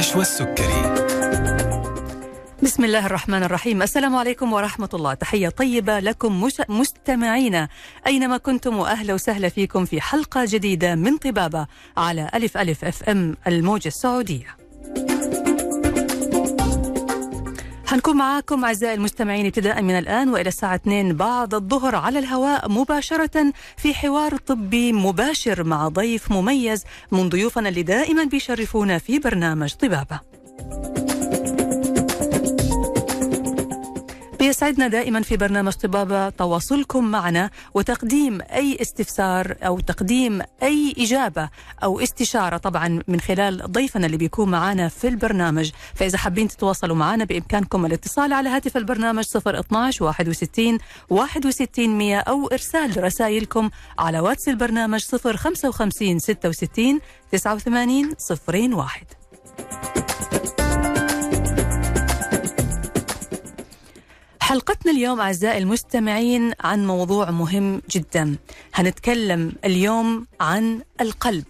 نشوى السكري بسم الله الرحمن الرحيم. السلام عليكم ورحمة الله. تحية طيبة لكم مش... مستمعينا أينما كنتم وأهلا وسهلا فيكم في حلقة جديدة من طبابة على ألف ألف أف أم الموجة السعودية. حنكون معاكم أعزائي المستمعين ابتداء من الآن وإلى الساعة 2 بعد الظهر على الهواء مباشرة في حوار طبي مباشر مع ضيف مميز من ضيوفنا اللي دائما بيشرفونا في برنامج طبابة. بيسعدنا دائما في برنامج طبابة تواصلكم معنا وتقديم أي استفسار أو تقديم أي إجابة أو استشارة طبعا من خلال ضيفنا اللي بيكون معنا في البرنامج. فإذا حابين تتواصلوا معنا بإمكانكم الاتصال على هاتف البرنامج 012 61 61 100 أو إرسال رسائلكم على واتس البرنامج 055 66 89 01 حلقتنا اليوم أعزائي المستمعين عن موضوع مهم جدا. هنتكلم اليوم عن القلب.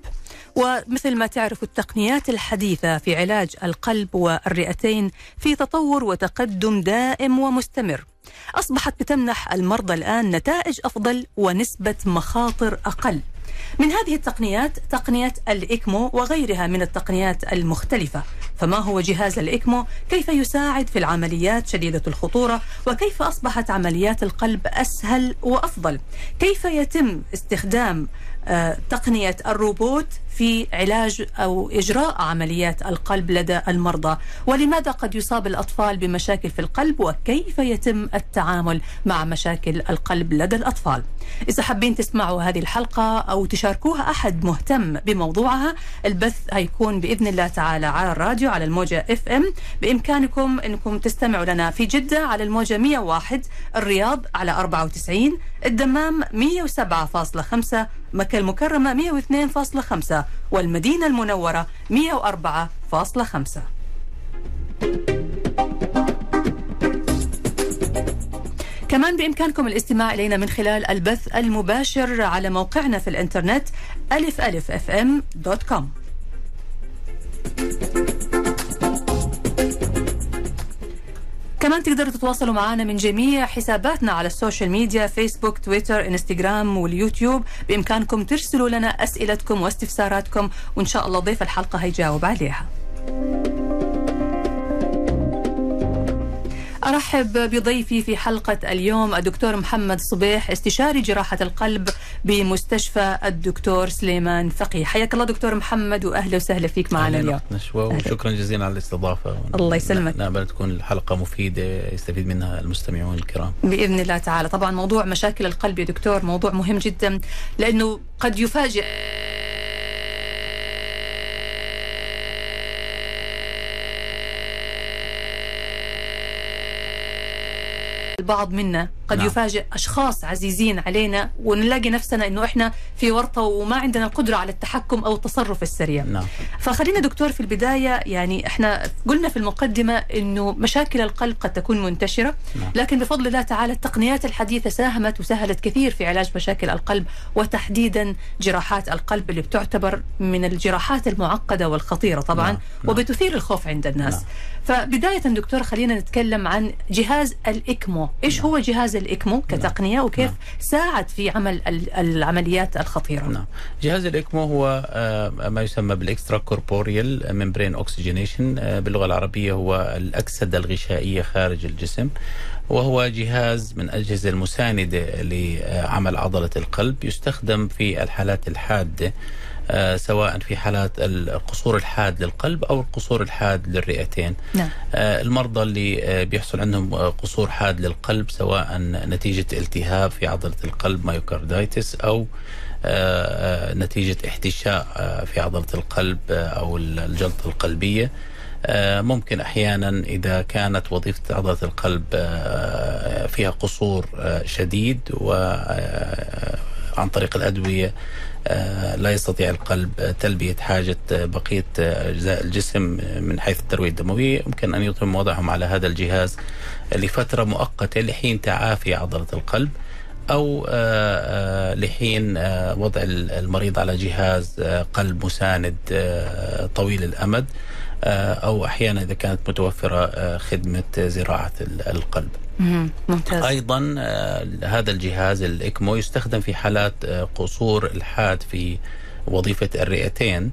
ومثل ما تعرفوا التقنيات الحديثة في علاج القلب والرئتين في تطور وتقدم دائم ومستمر. أصبحت بتمنح المرضى الآن نتائج أفضل ونسبة مخاطر أقل. من هذه التقنيات تقنية الإكمو وغيرها من التقنيات المختلفة فما هو جهاز الإكمو؟ كيف يساعد في العمليات شديدة الخطورة؟ وكيف أصبحت عمليات القلب أسهل وأفضل؟ كيف يتم استخدام آه، تقنية الروبوت في علاج أو إجراء عمليات القلب لدى المرضى ولماذا قد يصاب الأطفال بمشاكل في القلب وكيف يتم التعامل مع مشاكل القلب لدى الأطفال؟ إذا حابين تسمعوا هذه الحلقة أو تشاركوها أحد مهتم بموضوعها البث هيكون بإذن الله تعالى على الراديو على الموجة إف إم. بإمكانكم أنكم تستمعوا لنا في جدة على الموجة 101 الرياض على 94 الدمام 107.5 مكة المكرمة 102.5 والمدينة المنورة 104.5 كمان بإمكانكم الاستماع إلينا من خلال البث المباشر على موقعنا في الإنترنت ألف ألف FM dot com. كمان تقدروا تتواصلوا معنا من جميع حساباتنا على ال social media فيسبوك تويتر انستغرام واليوتيوب. بإمكانكم ترسلوا لنا أسئلتكم واستفساراتكم وإن شاء الله ضيف الحلقة هيجاوب عليها. أرحب بضيفي في حلقة اليوم الدكتور محمد صبيح استشاري جراحة القلب بمستشفى الدكتور سليمان فقيه. حياك الله دكتور محمد وأهلا وسهلا فيك معنا اليوم. نشوى وشكرا جزيلا على الاستضافة. الله يسلمك. نامل تكون الحلقة مفيدة يستفيد منها المستمعون الكرام. بإذن الله تعالى. طبعا موضوع مشاكل القلب يا دكتور موضوع مهم جدا لأنه قد يفاجئ البعض منا. قد نعم. يفاجئ أشخاص عزيزين علينا ونلاقي نفسنا إنه إحنا في ورطة وما عندنا القدرة على التحكم أو التصرف السريع نعم. فخلينا دكتور في البداية يعني إحنا قلنا في المقدمة إنه مشاكل القلب قد تكون منتشرة نعم. لكن بفضل الله تعالى التقنيات الحديثة ساهمت وسهلت كثير في علاج مشاكل القلب وتحديدا جراحات القلب اللي بتعتبر من الجراحات المعقدة والخطيرة طبعا نعم. نعم. وبتثير الخوف عند الناس نعم. فبداية دكتور خلينا نتكلم عن جهاز ال ECMO إيش نعم. هو جهاز ال ECMO كتقنية نعم. وكيف نعم. ساعد في عمل العمليات الخطيرة نعم. جهاز ال ECMO هو ما يسمى بال extracorporeal membrane oxygenation باللغة العربية هو الأكسدة الغشائية خارج الجسم وهو جهاز من الأجهزة المساندة لعمل عضلة القلب يستخدم في الحالات الحادة آه، سواء في حالات القصور الحاد للقلب أو القصور الحاد للرئتين. نعم. آه، المرضى اللي آه، بيحصل عندهم قصور حاد للقلب سواء نتيجة التهاب في عضلة القلب مايوكاردايتس أو نتيجة احتشاء في عضلة القلب أو الجلطة القلبية. ممكن أحيانا إذا كانت وظيفة عضلة القلب فيها قصور شديد و عن طريق الأدوية آه، لا يستطيع القلب تلبية حاجة بقية أجزاء الجسم من حيث التروية الدموية يمكن أن يتم وضعهم على هذا الجهاز لفترة مؤقتة لحين تعافي عضلة القلب أو آه، آه، لحين وضع المريض على جهاز قلب مساند طويل الأمد أو أحيانا إذا كانت متوفرة خدمة زراعة القلب. ممتاز. أيضا هذا الجهاز ال ECMO يستخدم في حالات قصور الحاد في وظيفة الرئتين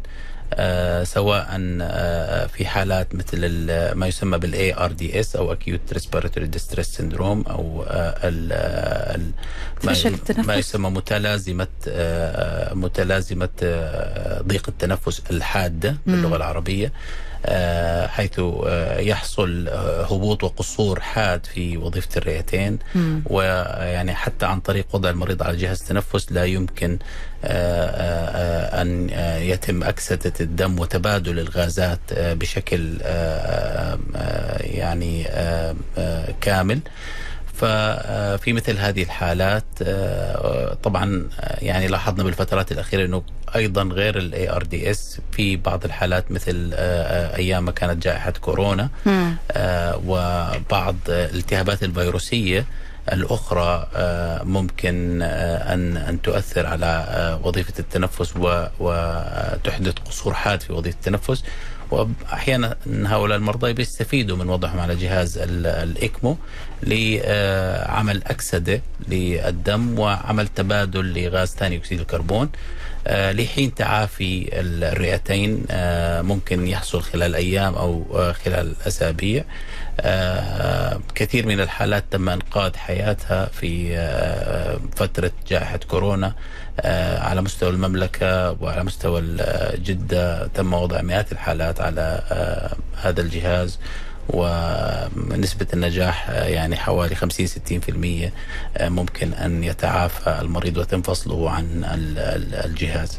آه سواء آه في حالات مثل ما يسمى بال ARDS أو acute respiratory distress syndrome أو آه ال ما, ما يسمى متلازمة آه، متلازمة آه، ضيق التنفس الحاده باللغة العربية. آه، حيث آه، يحصل آه، هبوط وقصور حاد في وظيفة الرئتين. ويعني حتى عن طريق وضع المريض على جهاز التنفس لا يمكن أن يتم أكسدة الدم وتبادل الغازات بشكل يعني كامل. ففي مثل هذه الحالات طبعا يعني لاحظنا بالفترات الأخيرة إنه أيضا غير ال ARDS في بعض الحالات مثل أيام ما كانت جائحة كورونا وبعض الالتهابات الفيروسية الأخرى ممكن أن أن تؤثر على وظيفة التنفس وتحدث قصور حاد في وظيفة التنفس. وأحيانا هؤلاء المرضى بيستفيدوا من وضعهم على جهاز الإكمو لعمل أكسدة للدم وعمل تبادل لغاز ثاني أكسيد الكربون. لحين تعافي الرئتين آه، ممكن يحصل خلال أيام أو آه، خلال أسابيع. كثير من الحالات تم إنقاذ حياتها في فترة جائحة كورونا. على مستوى المملكة وعلى مستوى جده تم وضع مئات الحالات على هذا الجهاز. ونسبة النجاح يعني حوالي 50 60% ممكن أن يتعافى المريض ويتم فصله عن الجهاز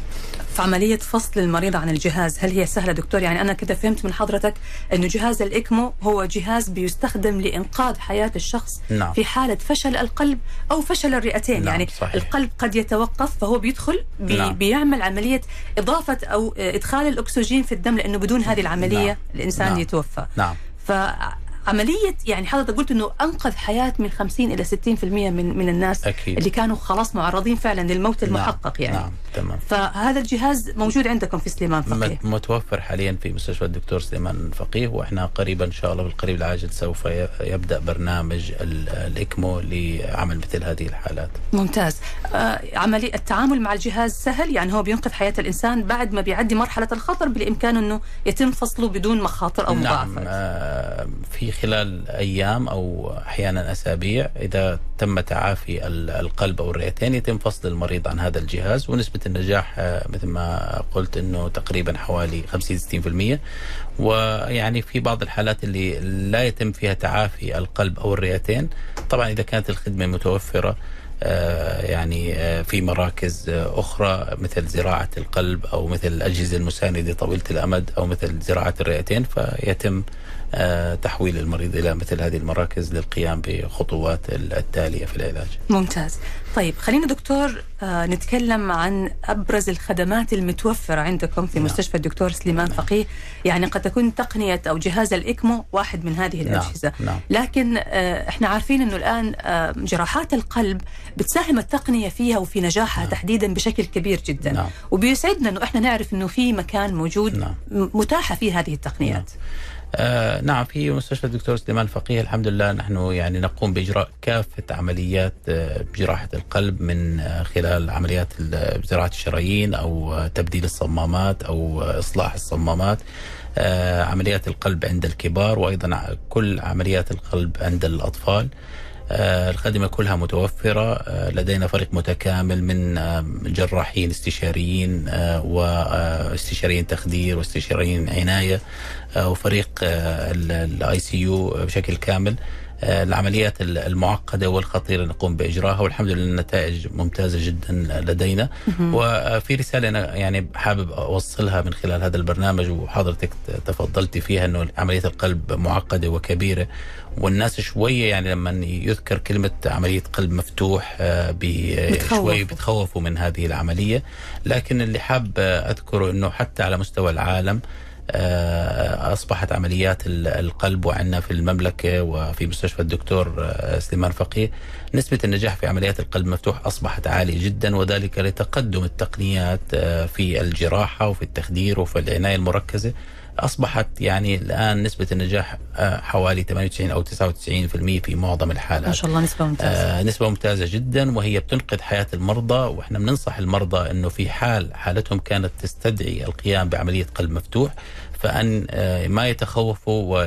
في عملية فصل المريض عن الجهاز هل هي سهلة دكتور يعني أنا كده فهمت من حضرتك أنه جهاز الإكمو هو جهاز بيستخدم لإنقاذ حياة الشخص نعم. في حالة فشل القلب أو فشل الرئتين نعم. يعني صحيح. القلب قد يتوقف فهو بيدخل بي نعم. بيعمل عملية إضافة أو إدخال الأكسجين في الدم لأنه بدون هذه العملية نعم. الإنسان نعم. يتوفى نعم But. فعملية يعني حضرتك قلت إنه أنقذ حياة من 50 إلى 60% من من الناس أكيد. اللي كانوا خلاص معرضين فعلا للموت المحقق نعم. يعني. نعم تمام. فهذا الجهاز موجود عندكم في سليمان فقيه؟ متوفر حاليا في مستشفى الدكتور سليمان فقيه وإحنا قريبا إن شاء الله بالقريب العاجل سوف يبدأ برنامج الإكمو لعمل مثل هذه الحالات. ممتاز. آه عملي التعامل مع الجهاز سهل؟ يعني هو بينقذ حياة الإنسان بعد ما بيعدي مرحلة الخطر بالإمكان إنه يتم فصله بدون مخاطر أو نعم مضاعفات؟ آه في خلال أيام أو أحيانا أسابيع إذا تم تعافي القلب أو الرئتين يتم فصل المريض عن هذا الجهاز. ونسبة النجاح آه، مثل ما قلت إنه تقريبا حوالي 50 60% ويعني في بعض الحالات اللي لا يتم فيها تعافي القلب أو الرئتين طبعا إذا كانت الخدمة متوفرة آه، يعني آه، في مراكز أخرى مثل زراعة القلب أو مثل الأجهزة المساندة طويلة الأمد أو مثل زراعة الرئتين فيتم تحويل المريض إلى مثل هذه المراكز للقيام بخطوات التالية في العلاج. ممتاز. طيب خلينا دكتور آه، نتكلم عن أبرز الخدمات المتوفرة عندكم في نعم. مستشفى الدكتور سليمان نعم. فقيه، يعني قد تكون تقنية أو جهاز الإكمو واحد من هذه نعم. الأجهزة، نعم. لكن آه، إحنا عارفين إنه الآن جراحات القلب بتساهم التقنية فيها وفي نجاحها نعم. تحديدا بشكل كبير جدا، نعم. وبيسعدنا إنه إحنا نعرف إنه في مكان موجود نعم. متاحة فيه هذه التقنيات. نعم. آه نعم في مستشفى الدكتور سليمان الفقيه الحمد لله نحن يعني نقوم بإجراء كافة عمليات آه جراحه القلب من آه خلال عمليات زراعة الشرايين أو تبديل الصمامات أو إصلاح الصمامات عمليات القلب عند الكبار وأيضا كل عمليات القلب عند الأطفال. الخدمة كلها متوفرة آه لدينا فريق متكامل من آه جراحين استشاريين واستشاريين تخدير واستشاريين عناية وفريق ال ICU بشكل كامل. العمليات المعقدة والخطيرة نقوم باجراءها والحمد لله النتائج ممتازة جدا لدينا. وفي رسالة أنا يعني حابب أوصلها من خلال هذا البرنامج وحضرتك تفضلتي فيها إنه عملية القلب معقدة وكبيرة والناس شوية يعني لما يذكر كلمة عملية قلب مفتوح شوي بتخوفوا من هذه العملية. لكن اللي حاب أذكره إنه حتى على مستوى العالم أصبحت عمليات القلب وعندنا في المملكة وفي مستشفى الدكتور سليمان فقيه. نسبة النجاح في عمليات القلب مفتوح أصبحت عالية جدا وذلك لتقدم التقنيات في الجراحة وفي التخدير وفي العناية المركزة. أصبحت يعني الآن نسبة النجاح آه، حوالي 98 أو 99% في معظم الحالات. ما شاء الله نسبة ممتازة. آه نسبة ممتازة جدا وهي بتنقذ حياة المرضى وإحنا بننصح المرضى إنه في حال حالتهم كانت تستدعي القيام بعملية قلب مفتوح فأن آه ما يتخوفوا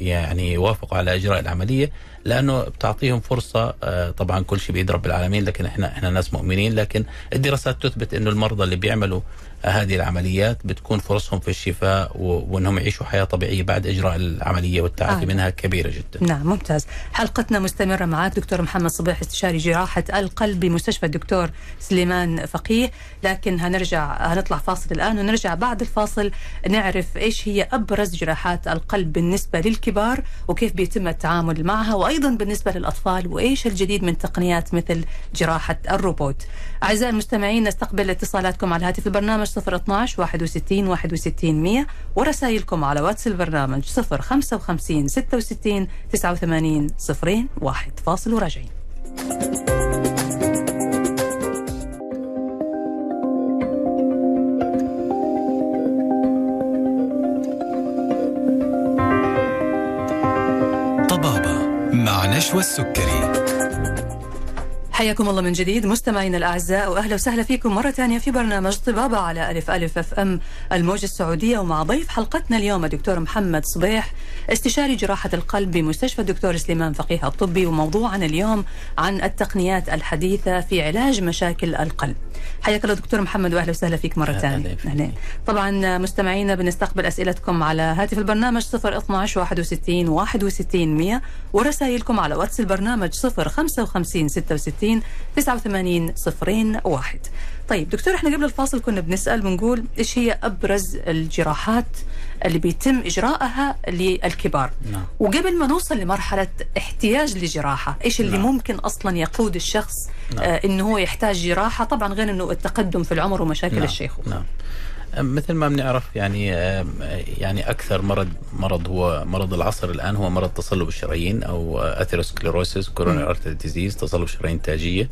ويعني يوافقوا على إجراء العملية لأنه بتعطيهم فرصة آه، طبعا كل شيء بيد رب العالمين لكن إحنا إحنا ناس مؤمنين لكن الدراسات تثبت إنه المرضى اللي بيعملوا هذه العمليات بتكون فرصهم في الشفاء وإنهم يعيشوا حياة طبيعية بعد إجراء العملية والتعافي آه. منها كبيرة جدا. نعم ممتاز. حلقتنا مستمرة معك دكتور محمد صبيح استشاري جراحة القلب بمستشفى الدكتور سليمان فقيه، لكن هنرجع هنطلع فاصل الآن ونرجع بعد الفاصل نعرف إيش هي أبرز جراحات القلب بالنسبة للكبار وكيف بيتم التعامل معها وأيضا بالنسبة للأطفال وإيش الجديد من تقنيات مثل جراحة الروبوت. أعزائي المستمعين نستقبل اتصالاتكم على هاتف البرنامج 012 61 61 100 ورسائلكم على واتس البرنامج 055 66 89 01 فاصل وراجعين مع نشوى السكري حياكم الله من جديد مستمعينا الأعزاء وأهلا وسهلا فيكم مرة ثانية في برنامج طبابة على ألف ألف أف أم الموجة السعودية ومع ضيف حلقتنا اليوم الدكتور محمد صبيح استشاري جراحة القلب بمستشفى الدكتور سليمان فقيه الطبي وموضوعنا اليوم عن التقنيات الحديثة في علاج مشاكل القلب. حياك الله دكتور محمد وأهلا وسهلا فيك مرة ثانية. أهلا طبعا مستمعينا بنستقبل أسئلتكم على هاتف البرنامج 012 61 61 100 ورسائلكم على واتس البرنامج 055 66 60 89 صفرين واحد طيب دكتور إحنا قبل الفاصل كنا بنسأل بنقول إيش هي أبرز الجراحات اللي بيتم إجراءها للكبار نعم. وقبل ما نوصل لمرحلة احتياج لجراحة إيش اللي نعم. ممكن أصلا يقود الشخص نعم. آه إنه هو يحتاج جراحة طبعا غير إنه التقدم في العمر ومشاكل نعم. الشيخوخة نعم. مثل ما بنعرف يعني يعني أكثر مرض مرض هو مرض العصر الآن هو مرض تصلب الشرايين أو atherosclerosis coronary artery disease تصلب شرايين تاجية.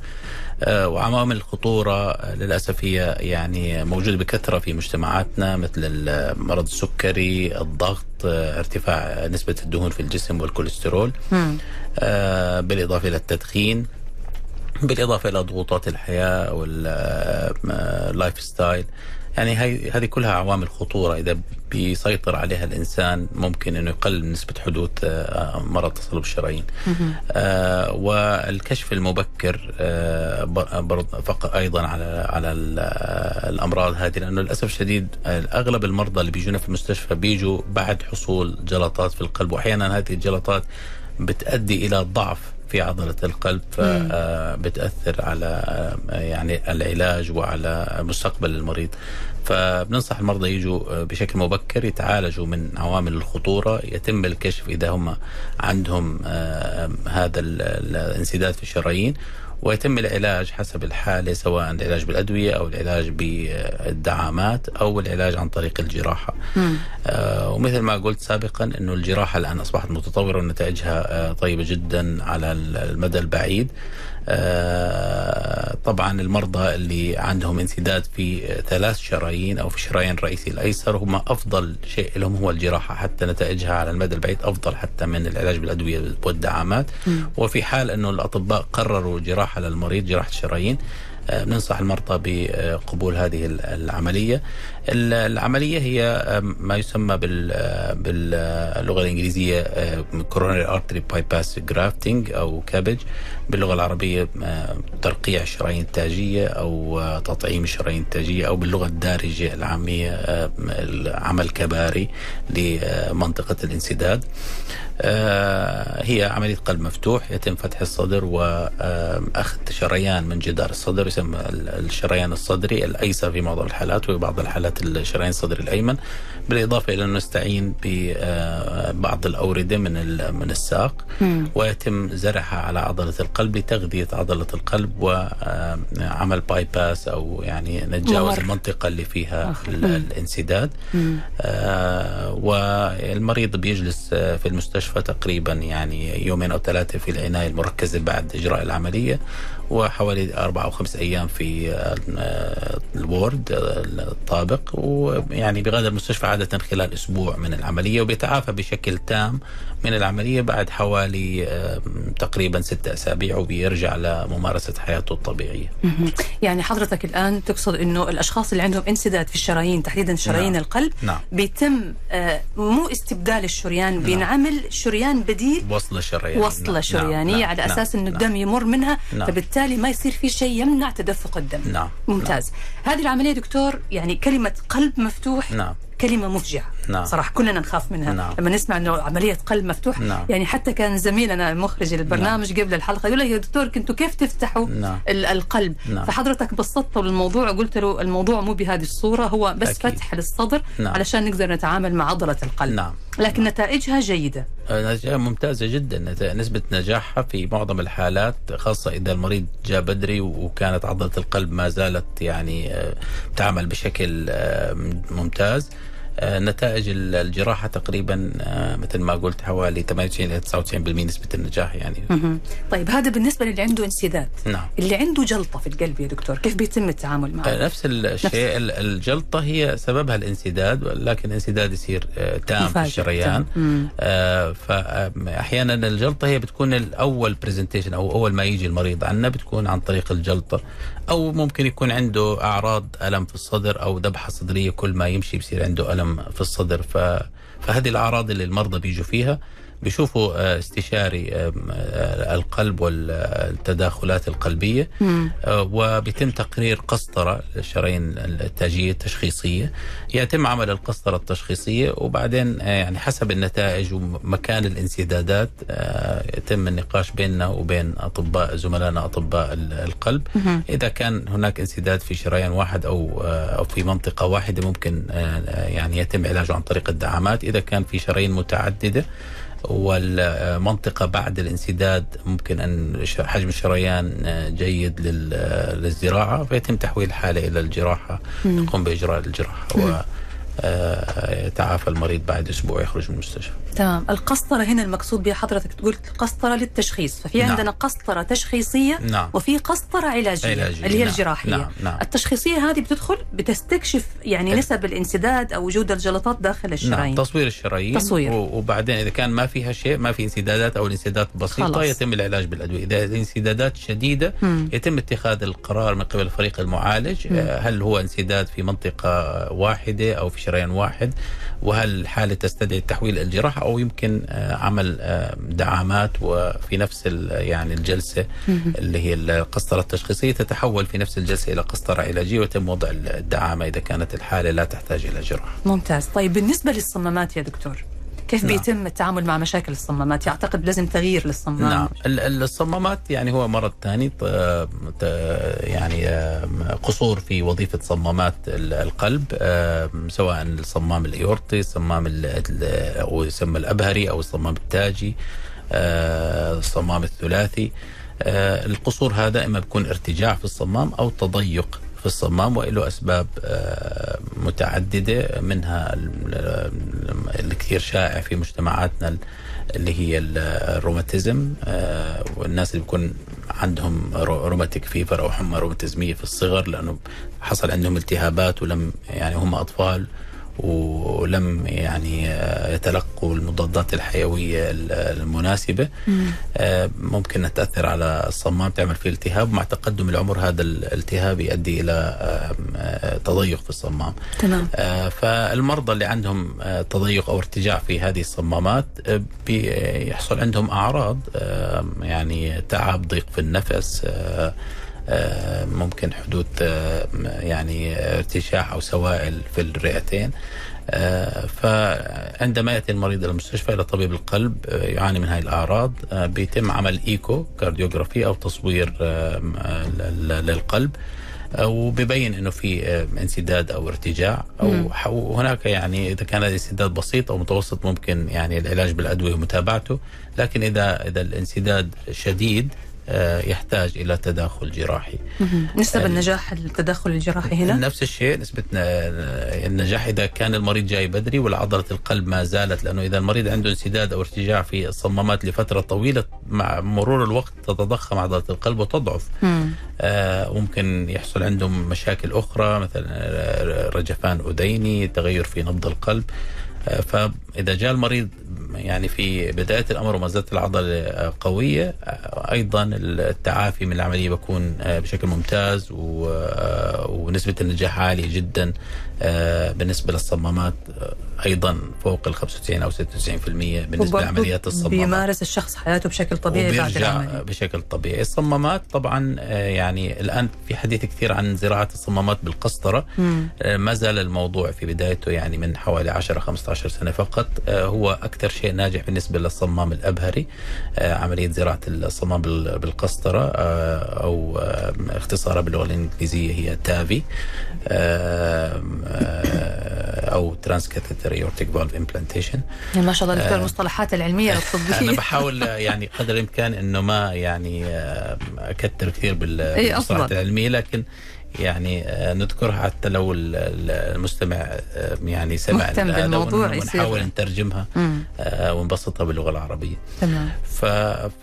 آه، وعوامل الخطورة للأسف هي يعني موجودة بكثرة في مجتمعاتنا مثل مرض السكري، الضغط، آه، ارتفاع نسبة الدهون في الجسم والكوليسترول. آه، بالإضافة إلى التدخين بالإضافة إلى ضغوطات الحياة وال lifestyle يعني هي هذه كلها عوامل خطورة إذا بيسيطر عليها الإنسان ممكن إنه يقلل من نسبة حدوث آه، مرض تصلب الشرايين. آه والكشف المبكر آه أيضا على على الأمراض هذه لأنه للأسف الشديد أغلب المرضى اللي بيجونا في المستشفى بيجوا بعد حصول جلطات في القلب واحيانا هذه الجلطات بتؤدي إلى ضعف في عضلة القلب فبتأثر آه، على آه، يعني العلاج وعلى مستقبل المريض. فبننصح المرضى يجوا آه، بشكل مبكر يتعالجوا من عوامل الخطورة يتم الكشف إذا هم عندهم هذا الانسداد في الشرايين ويتم العلاج حسب الحالة سواء العلاج بالأدوية أو العلاج بالدعامات أو العلاج عن طريق الجراحة. آه ومثل ما قلت سابقا أنه الجراحة الآن أصبحت متطورة ونتائجها آه طيبة جدا على المدى البعيد. آه، طبعا المرضى اللي عندهم انسداد في ثلاث شرايين أو في الشرايين الرئيسي الأيسر هم أفضل شيء لهم هو الجراحة. حتى نتائجها على المدى البعيد أفضل حتى من العلاج بالأدوية والدعامات. وفي حال إنه الأطباء قرروا جراحه للمريض جراحة الشرايين. آه، ننصح المرضى بقبول هذه العملية. العملية هي ما يسمى باللغة الإنجليزية coronary artery bypass grafting أو كابج باللغة العربية ترقيع الشرايين التاجية أو تطعيم الشرايين التاجية أو باللغة الدارجة العامية عمل كباري لمنطقة الانسداد. هي عملية قلب مفتوح يتم فتح الصدر وأخذ شريان من جدار الصدر يسمى الشريان الصدري الأيسر في معظم الحالات وفي بعض الحالات الشريان الصدري الأيمن. بالإضافة إلى أنه نستعين ببعض الأوردة من من الساق. ويتم زرعها على عضلة القلب لتغذية عضلة القلب وعمل bypass أو يعني نتجاوز المنطقة اللي فيها الانسداد. والمريض بيجلس في المستشفى تقريبا يعني يومين أو ثلاثة في العناية المركزة بعد إجراء العملية. وحوالي أربع أو خمس أيام في الوورد الطابق ويعني بغادر المستشفى عادة خلال أسبوع من العملية وبيتعافى بشكل تام من العملية بعد حوالي تقريبا ستة أسابيع وبيرجع لممارسة حياته الطبيعية. يعني حضرتك الآن تقصد أنه الأشخاص اللي عندهم انسداد في الشرايين تحديدا شرايين نعم. القلب نعم. بيتم آه، مو استبدال الشريان بينعمل شريان بديل وصلة شريانية وصلة نعم، شريانية نعم، على نعم، أساس أنه نعم. الدم يمر منها نعم. فبالتالي ما يصير في شيء يمنع تدفق الدم نعم. ممتاز هذه العملية دكتور يعني كلمة قلب مفتوح نعم. كلمة مفجعة نعم. صراحة كلنا نخاف منها نعم. لما نسمع أنه عملية قلب مفتوح نعم. يعني حتى كان زميلنا مخرج البرنامج قبل الحلقة يقول لي يا دكتور كنتوا كيف تفتحوا نعم. ال- القلب نعم. فحضرتك بسطت له الموضوع وقلت له الموضوع مو بهذه الصورة هو بس أكيد. فتح للصدر نعم. علشان نقدر نتعامل مع عضلة القلب نعم. لكن نتائجها جيدة نتيجة ممتازة جدا نت- نسبة نجاحها في معظم الحالات خاصة إذا المريض جاء بدري وكانت عضلة القلب ما زالت يعني آه، تعمل بشكل آه، ممتاز آه، نتائج ال- الجراحة تقريبا آه، مثل ما قلت حوالي 98 إلى 99% نسبة النجاح يعني مهم. طيب هذا بالنسبة للي عنده انسداد نعم اللي عنده جلطة في القلب يا دكتور كيف بيتم التعامل معه؟ آه، نفس الشيء ال- الجلطة هي سببها الانسداد ولكن الانسداد يصير آه، تام في. الشريان مم. فأحيانا الجلطة هي بتكون الأول برزنتيشن أو أول ما يجي المريض عنا بتكون عن طريق الجلطة أو ممكن يكون عنده أعراض ألم في الصدر أو ذبحة صدرية كل ما يمشي بصير عنده ألم في الصدر. ف فهذه الأعراض اللي المرضى بيجوا فيها بيشوفوا آه، استشاري آه، القلب والتداخلات القلبية. مم. آه، وبيتم تقرير قسطرة للشرايين التاجية التشخيصية. يتم عمل القسطرة التشخيصية وبعدين يعني حسب النتائج ومكان الانسدادات يتم النقاش بيننا وبين أطباء زملائنا أطباء ال- القلب. إذا كان هناك انسداد في شريان واحد آه، أو في منطقة واحدة ممكن يعني يتم علاجه عن طريق الدعامات. إذا كان في شرايين متعددة والمنطقة بعد الانسداد ممكن أن حجم الشريان آه، جيد لل- للزراعة فيتم تحويل الحالة إلى الجراحة تقوم بإجراء الجراحة ويتعافى المريض بعد أسبوع يخرج من المستشفى. تمام القسطرة هنا المقصود بها حضرتك تقول قسطرة للتشخيص ففي نعم. عندنا قسطرة تشخيصية نعم. وفي قسطرة علاجية, علاجية، اللي هي نعم. الجراحية نعم، نعم. التشخيصية هذه بتدخل بتستكشف يعني ال- نسب الانسداد أو وجود الجلطات داخل نعم الشرايين تصوير الشرايين تصوير. و- وبعدين إذا كان ما فيها شيء ما في انسدادات أو الانسدادات بسيطة خلاص. يتم العلاج بالأدوية إذا الانسدادات شديدة مم. يتم اتخاذ القرار من قبل الفريق المعالج آه، هل هو انسداد في منطقة واحدة أو في شريان واحد وهل الحالة تستدعي التحويل الجراحة أو يمكن آه، عمل آه، دعامات وفي نفس يعني الجلسة اللي هي القسطرة التشخيصية تتحول في نفس الجلسة إلى قسطرة علاجية ويتم وضع الدعامة إذا كانت الحالة لا تحتاج إلى جراحة. ممتاز. طيب بالنسبة للصمامات يا دكتور كيف نعم. بيتم التعامل مع مشاكل الصمامات؟ يعتقد لازم تغيير للصمام. نعم. ال- ال- الصمامات يعني هو مرض ثاني يعني قصور في وظيفة صمامات ال- القلب سواء الصمام الإيورطي الصمام ال- ال- أو يسمى الأبهري أو الصمام التاجي آه، الصمام الثلاثي. آه، القصور هذا إما بيكون ارتجاع في الصمام أو تضيق في الصمام وله أسباب آه، متعددة منها ال- ال- الكثير شائع في مجتمعاتنا ال- اللي هي ال- الروماتيزم آه، والناس اللي بيكون عندهم رو- روماتيك فيفر أو حمى روماتيزمية في الصغر لأنه حصل عندهم التهابات ولم يعني هم أطفال. ولم يعني يتلقوا المضادات الحيوية ال- المناسبة. آه، ممكن تأثر على الصمام تعمل فيه التهاب مع تقدم العمر هذا الالتهاب يؤدي إلى آه، تضيق في الصمام. تمام. آه، فالمرضى اللي عندهم تضيق أو ارتجاع في هذه الصمامات بيحصل عندهم أعراض آه، يعني تعب ضيق في النفس ممكن حدوث آه، يعني ارتشاح أو سوائل في الرئتين. آه، فعندما يأتي المريض إلى المستشفى إلى طبيب القلب آه، يعاني من هذه الأعراض. آه، بيتم عمل echocardiography أو تصوير آه، للقلب. وبيبين إنه في آه، انسداد أو ارتجاع. أو وهناك يعني إذا كان الانسداد بسيط أو متوسط ممكن يعني العلاج بالأدوية ومتابعته. لكن إذا إذا الانسداد شديد آه، يحتاج إلى تداخل جراحي. نسب النجاح التدخل الجراحي هنا؟ نفس الشيء نسبة آه، النجاح إذا كان المريض جاي بدري وعضله القلب ما زالت لأنه إذا المريض عنده انسداد أو ارتجاع في الصمامات لفترة طويلة مع مرور الوقت تتضخم عضلة القلب وتضعف. آه ممكن يحصل عندهم مشاكل أخرى مثلا رجفان اذيني، تغير في نبض القلب. فإذا جاء المريض يعني في بداية الأمر وما زالت العضلة قوية أيضا التعافي من العملية بيكون بشكل ممتاز ونسبة النجاح عالية جدا. بالنسبة للصمامات أيضا فوق ال 95 أو 96% بالنسبة لعمليات الصمامات. بيمارس الشخص حياته بشكل طبيعي بعد العملية بشكل طبيعي. الصمامات طبعا يعني الآن في حديث كثير عن زراعة الصمامات بالقسطرة. ما زال الموضوع في بدايته يعني من حوالي 10 15 سنة فقط. هو أكثر شيء ناجح بالنسبة للصمام الأبهري عملية زراعة الصمام بالقسطرة أو اختصارها باللغة الإنجليزية هي TAVI. أو transcatheter aortic valve implantation ما شاء الله دكتور المصطلحات العلمية الطبيه أنا بحاول يعني قدر الإمكان إنه ما يعني أكثر كثير بالمصطلحات العلمية لكن يعني نذكرها حتى لو المستمع يعني سمع مهتم بالموضوع ونحاول نترجمها ونبسطها باللغة العربية. تمام.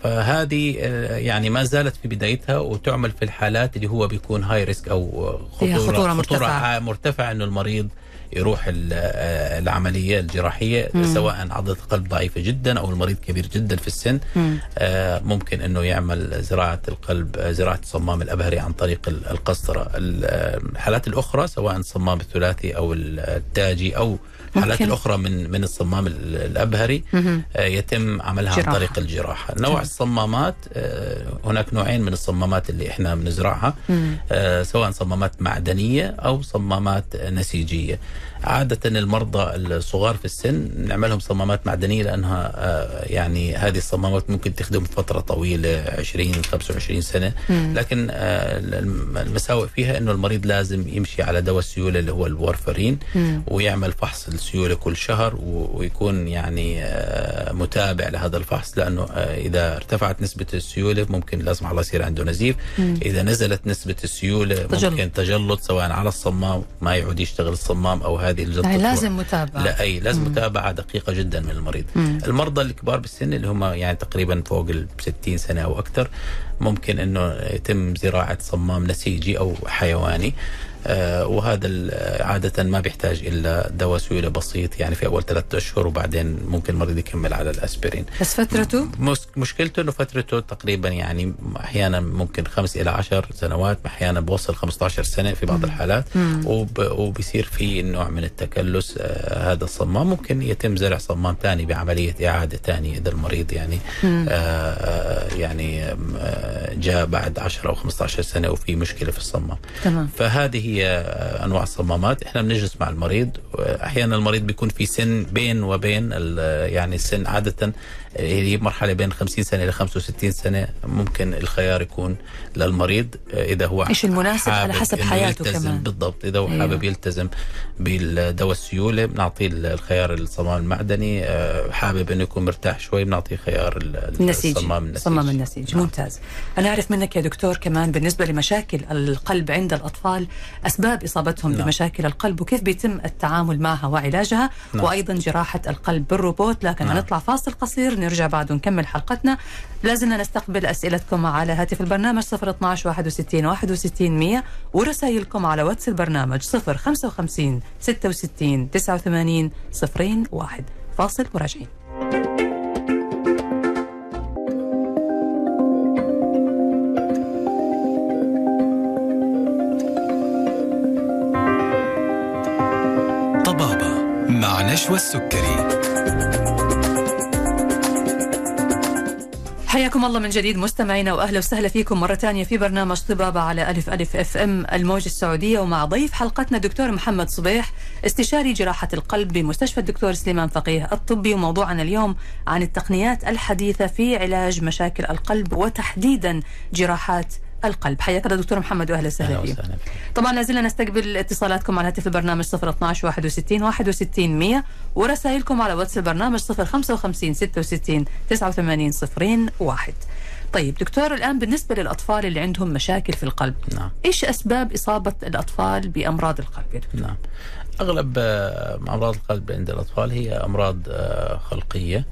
فهذه يعني ما زالت في بدايتها وتعمل في الحالات اللي هو بيكون هاي ريسك أو خطورة خطورة مرتفعة مرتفعة إنه المريض يروح العملية الجراحية م. سواء عضلة القلب ضعيفة جدا أو المريض كبير جدا في السن. آه ممكن إنه يعمل زراعة القلب زراعة الصمام الأبهري عن طريق القسطرة. الحالات الأخرى سواء الصمام الثلاثي أو التاجي أو الحالات الأخرى من من الصمام الأبهري آه يتم عملها جراحة. عن طريق الجراحة. نوع جراحة. الصمامات آه هناك نوعين من الصمامات اللي إحنا بنزرعها آه سواء صمامات معدنية أو صمامات نسيجية. عادة المرضى الصغار في السن نعملهم صمامات معدنية لأنها يعني هذه الصمامات ممكن تخدم فترة طويلة 20 25 سنة. لكن المساوئ فيها أنه المريض لازم يمشي على دواء السيولة اللي هو الورفرين ويعمل فحص السيولة كل شهر ويكون يعني متابع لهذا الفحص لأنه إذا ارتفعت نسبة السيولة ممكن لازم الله يصير عنده نزيف. إذا نزلت نسبة السيولة ممكن تجلط سواء على الصمام ما يعود يشتغل الصمام أو هذه الجلطة يعني لازم متابعة لا أي لازم مم. متابعة دقيقة جدا من المريض مم. المرضى الكبار بالسن اللي هم يعني تقريبا فوق ال 60 سنة أو أكثر ممكن أنه يتم زراعة صمام نسيجي أو حيواني وهذا عادة ما بيحتاج إلا دواء سيولة بسيط يعني في أول ثلاثة أشهر وبعدين ممكن المريض يكمل على الأسبرين بس فترته؟ مشكلته أنه فترته تقريبا يعني أحيانا ممكن خمس إلى عشر سنوات أحيانا بوصل 15 سنة في بعض مم. الحالات وب وبصير في نوع من التكلس آه هذا الصمام ممكن يتم زرع صمام ثاني بعملية إعادة ثانية إذا المريض يعني آه يعني آه جاء بعد 10 أو 15 سنة وفي مشكلة في الصمام تمام. فهذه هي أنواع الصمامات. إحنا بنجلس مع المريض أحيانا المريض بيكون في سن بين وبين يعني السن عادة هي مرحلة بين 50 سنة إلى 65 سنة ممكن الخيار يكون للمريض إذا هو إيش المناسب على حسب حياته كمان بالضبط إذا هو أيوه. حابب يلتزم بالدواء السيولة بنعطيه الخيار الصمام المعدني حابب إنه يكون مرتاح شوي بنعطيه خيار النسيج الصمام النسيج الصمام النسيج نعم. ممتاز أنا أعرف منك يا دكتور كمان بالنسبة لمشاكل القلب عند الأطفال أسباب إصابتهم نعم. بمشاكل القلب وكيف بيتم التعامل معها وعلاجها نعم. وأيضا جراحة القلب بالروبوت لكن نعم. هنطلع فاصل قصير نرجع بعد ونكمل حلقتنا. لازلنا نستقبل أسئلتكم على هاتف البرنامج 012 61 61 100 ورسائلكم على واتس البرنامج 055 66 89 01 فاصل وراجعين. طبابة مع نشوى السكري. حياكم الله من جديد مستمعينا وأهلا وسهلا فيكم مرة ثانية في برنامج طبابة على ألف ألف أف أم الموجه السعودية ومع ضيف حلقتنا دكتور محمد صبيح استشاري جراحة القلب بمستشفى الدكتور سليمان فقيه الطبي وموضوعنا اليوم عن التقنيات الحديثة في علاج مشاكل القلب وتحديدا جراحات القلب. حياك الله دكتور محمد واهلا وسهلا فيك. طبعا لازلنا نستقبل اتصالاتكم على هاتف البرنامج 012 61 61 100 ورسائلكم على واتس البرنامج 055 66 89 01 طيب دكتور الآن بالنسبة للأطفال اللي عندهم مشاكل في القلب نعم. إيش أسباب إصابة الأطفال بأمراض القلب يا دكتور؟ نعم. أغلب آه، أمراض القلب عند الأطفال هي أمراض آه، خلقية.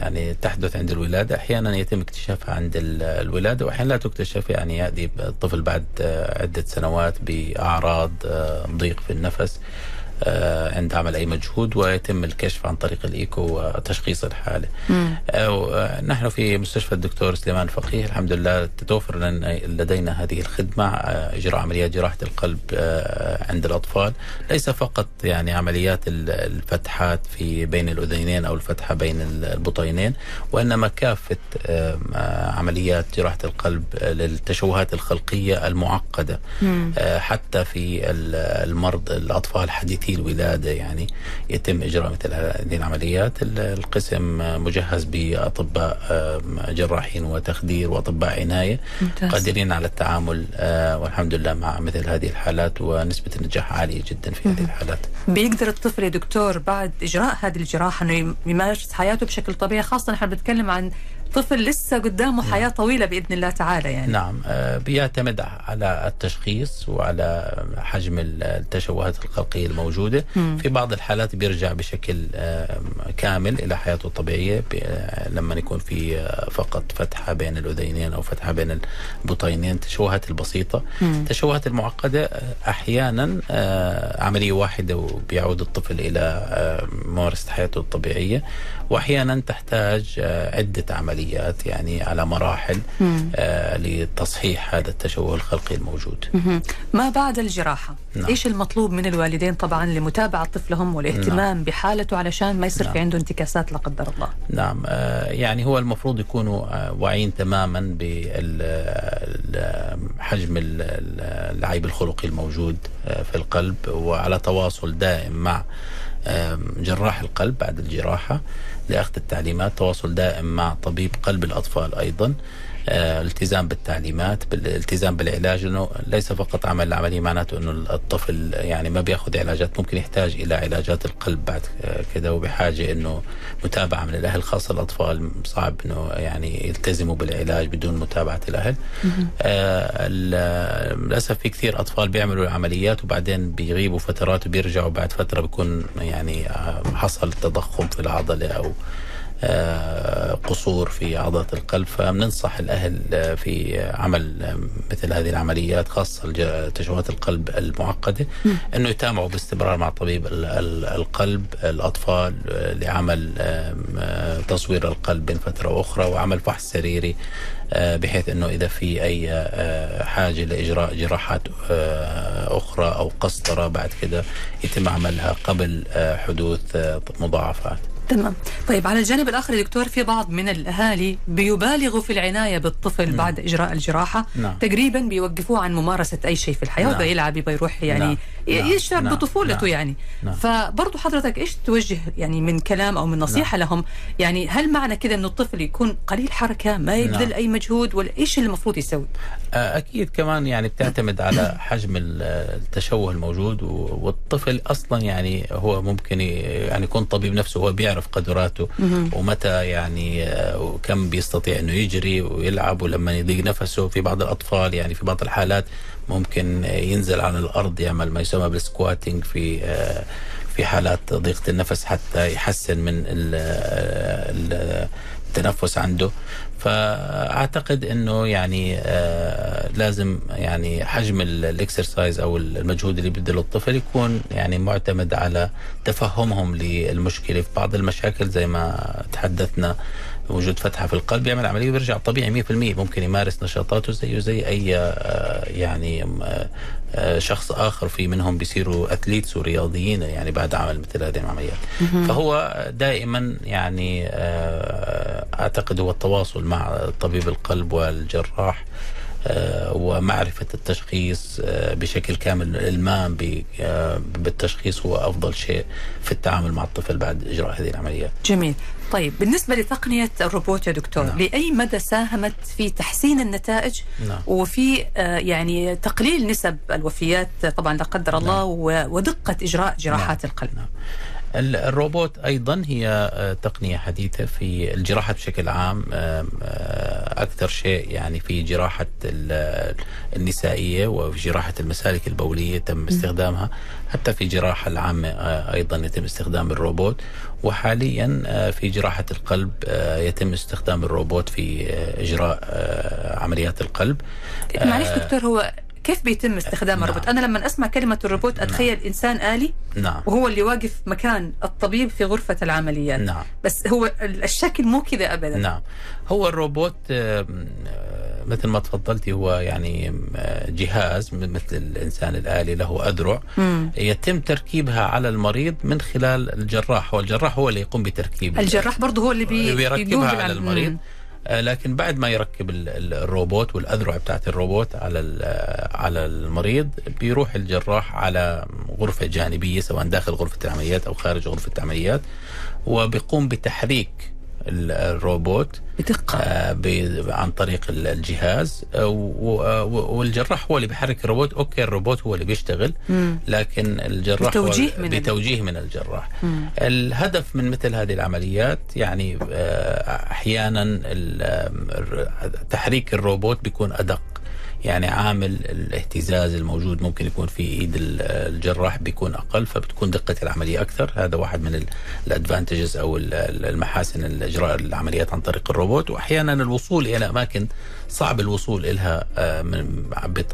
يعني تحدث عند الولادة. أحيانا يتم اكتشافها عند ال- الولادة وأحيانا لا تكتشف يعني يأتي الطفل بعد آه، عدة سنوات بأعراض آه، ضيق في النفس. آه، عند عمل أي مجهود ويتم الكشف عن طريق الإيكو وتشخيص الحالة. آه، نحن في مستشفى الدكتور سليمان فقيه. الحمد لله تتوفر لنا لدينا هذه الخدمة آه، إجراء عمليات جراحة القلب آه، عند الأطفال. ليس فقط يعني عمليات ال- الفتحات في بين الاذينين أو الفتحة بين البطينين وإنما كافة آه، آه، عمليات جراحة القلب آه، للتشوهات الخلقية المعقدة. آه، حتى في ال- المرض الأطفال الولاده يعني يتم إجراء مثل هذه العمليات. ال- القسم مجهز بأطباء جراحين وتخدير وأطباء عناية ممتاز. قادرين على التعامل آه، والحمد لله مع مثل هذه الحالات ونسبة النجاح عالية جدا في هذه الحالات. بيقدر الطفل يا دكتور بعد إجراء هذه الجراحة أنه يم- يمارس حياته بشكل طبيعي؟ خاصة نحن بنتكلم عن طفل لسه قدامه حياة طويلة بإذن الله تعالى يعني. نعم آه، بيعتمد على التشخيص وعلى حجم التشوهات الخلقية الموجودة. في بعض الحالات بيرجع بشكل كامل إلى حياته الطبيعية آه، لما يكون في آه، فقط فتحة بين الأذينين أو فتحة بين البطينين التشوهات البسيطة. التشوهات المعقدة أحيانا عملية واحدة وبيعود الطفل إلى ممارسة حياته الطبيعية. وأحيانا تحتاج عدة عمليات. يعني على مراحل آه، لتصحيح هذا التشوه الخلقي الموجود. مهم. ما بعد الجراحة؟ نعم. إيش المطلوب من الوالدين طبعا لمتابعة طفلهم والاهتمام بحالته علشان ما يصير في عنده انتكاسات لا قدر الله؟ نعم آه، يعني هو المفروض يكونوا آه، واعيين تماما بحجم العيب الخلقي الموجود آه، في القلب وعلى تواصل دائم مع جراح القلب بعد الجراحة. لأخذ التعليمات تواصل دائم مع طبيب قلب الأطفال أيضا. الالتزام بالتعليمات بالالتزام بالعلاج لأنه ليس فقط عمل العملية معناته إنه الطفل يعني ما بيأخذ علاجات ممكن يحتاج إلى علاجات القلب بعد كده وبحاجة إنه متابعة من الأهل خاصة الأطفال صعب إنه يعني يلتزموا بالعلاج بدون متابعة الأهل. آه، للأسف في كثير أطفال بيعملوا العمليات وبعدين بيغيبوا فترات وبيرجعوا بعد فترة بيكون يعني آه، حصل تضخم في العضلة أو قصور في عضلة القلب فبننصح الأهل آه، في عمل آه، مثل هذه العمليات خاصة تشوهات القلب المعقدة أنه يتابعوا باستمرار مع طبيب ال- ال- القلب الأطفال آه، لعمل آه، تصوير القلب بين فترة وأخرى وعمل فحص سريري آه، بحيث أنه إذا في أي آه، حاجة لإجراء جراحات آه، أخرى أو قسطرة بعد كده يتم عملها قبل آه، حدوث آه، مضاعفات. تمام طيب على الجانب الآخر دكتور في بعض من الأهالي بيبالغوا في العناية بالطفل نعم. بعد إجراء الجراحة نعم. تقريبا بيوقفوه عن ممارسة أي شيء في الحياة نعم. وبده يلعب يبغى يروح يعني نعم. نعم. يشعر نعم. بطفولته نعم. يعني نعم. فبرضو حضرتك إيش توجه يعني من كلام أو من نصيحة لهم يعني هل معنى كده أنه الطفل يكون قليل حركة ما يبذل نعم. أي مجهود ولا إيش اللي المفروض يسوي آه، أكيد كمان يعني بتعتمد على حجم ال- التشوه الموجود والطفل أصلا يعني هو ممكن يعني يكون طبيب نفسه هو بيعرف قدراته ومتى يعني آه، وكم بيستطيع أنه يجري ويلعب ولما يضيق نفسه في بعض الأطفال يعني في بعض الحالات ممكن آه، ينزل على الأرض يعمل ما يسمى بالسكواتينج في آه، في حالات ضيقة النفس حتى يحسن من ال- التنفس عنده. فأعتقد إنه يعني آه لازم يعني حجم ال- الإكسرسايز أو المجهود اللي بيبذله الطفل يكون يعني معتمد على تفهمهم للمشكلة في بعض المشاكل زي ما تحدثنا وجود فتحة في القلب يعمل عملية ويرجع طبيعي 100% ممكن يمارس نشاطاته زيه زي أي آه، يعني آه، آه، شخص آخر. في منهم بيصيروا اثليتس ورياضيين يعني بعد عمل مثل هذه العمليات. فهو دائما يعني أعتقد هو التواصل مع طبيب القلب والجراح ومعرفة التشخيص بشكل كامل الإلمام بالتشخيص هو أفضل شيء في التعامل مع الطفل بعد إجراء هذه العمليات. جميل. طيب بالنسبة لتقنية الروبوت يا دكتور نعم. لأي مدى ساهمت في تحسين النتائج نعم. وفي آه، يعني تقليل نسب الوفيات طبعا لا قدر الله و- ودقة إجراء جراحات القلب نعم. ال- الروبوت أيضا هي آه، تقنية حديثة في الجراحة بشكل عام آه، أكثر شيء يعني في جراحة ال- النسائية وفي جراحة المسالك البولية تم استخدامها. حتى في الجراحه العامة آه، أيضا يتم استخدام الروبوت. وحاليا في جراحة القلب يتم استخدام الروبوت في إجراء عمليات القلب. معلش دكتور هو كيف بيتم استخدام نعم. الروبوت؟ أنا لما أسمع كلمة الروبوت أتخيل إنسان آلي نعم. وهو اللي واقف مكان الطبيب في غرفة العمليات. نعم. بس هو ال- الشكل مو كذا ابدا. نعم. هو الروبوت مثل ما تفضلتي هو يعني جهاز مثل الإنسان الآلي له أذرع. مم. يتم تركيبها على المريض من خلال الجراح والجراح هو اللي يقوم بتركيب الجراح برضه هو اللي بي بيركبها على المريض. مم. آه، لكن بعد ما يركب ال- ال- الروبوت والأذرع بتاعت الروبوت على آه، على المريض بيروح الجراح على غرفة جانبية سواء داخل غرفة العمليات أو خارج غرفة العمليات وبيقوم بتحريك الروبوت بدقة. آه، عن طريق ال- الجهاز. آه، والجراح هو اللي بيحرك الروبوت. okay الروبوت هو اللي بيشتغل مم. لكن الجراح بتوجيه من بتوجيه من الجراح. مم. الهدف من مثل هذه العمليات يعني آه، أحيانا تحريك الروبوت بيكون أدق. يعني عامل الاهتزاز الموجود ممكن يكون في إيد ال- الجراح بيكون أقل فبتكون دقة العملية أكثر. هذا واحد من الادفانتجز أو ال- ال- المحاسن الإجراء العمليات عن طريق الروبوت. وأحيانا الوصول إلى أماكن صعب الوصول لها آه،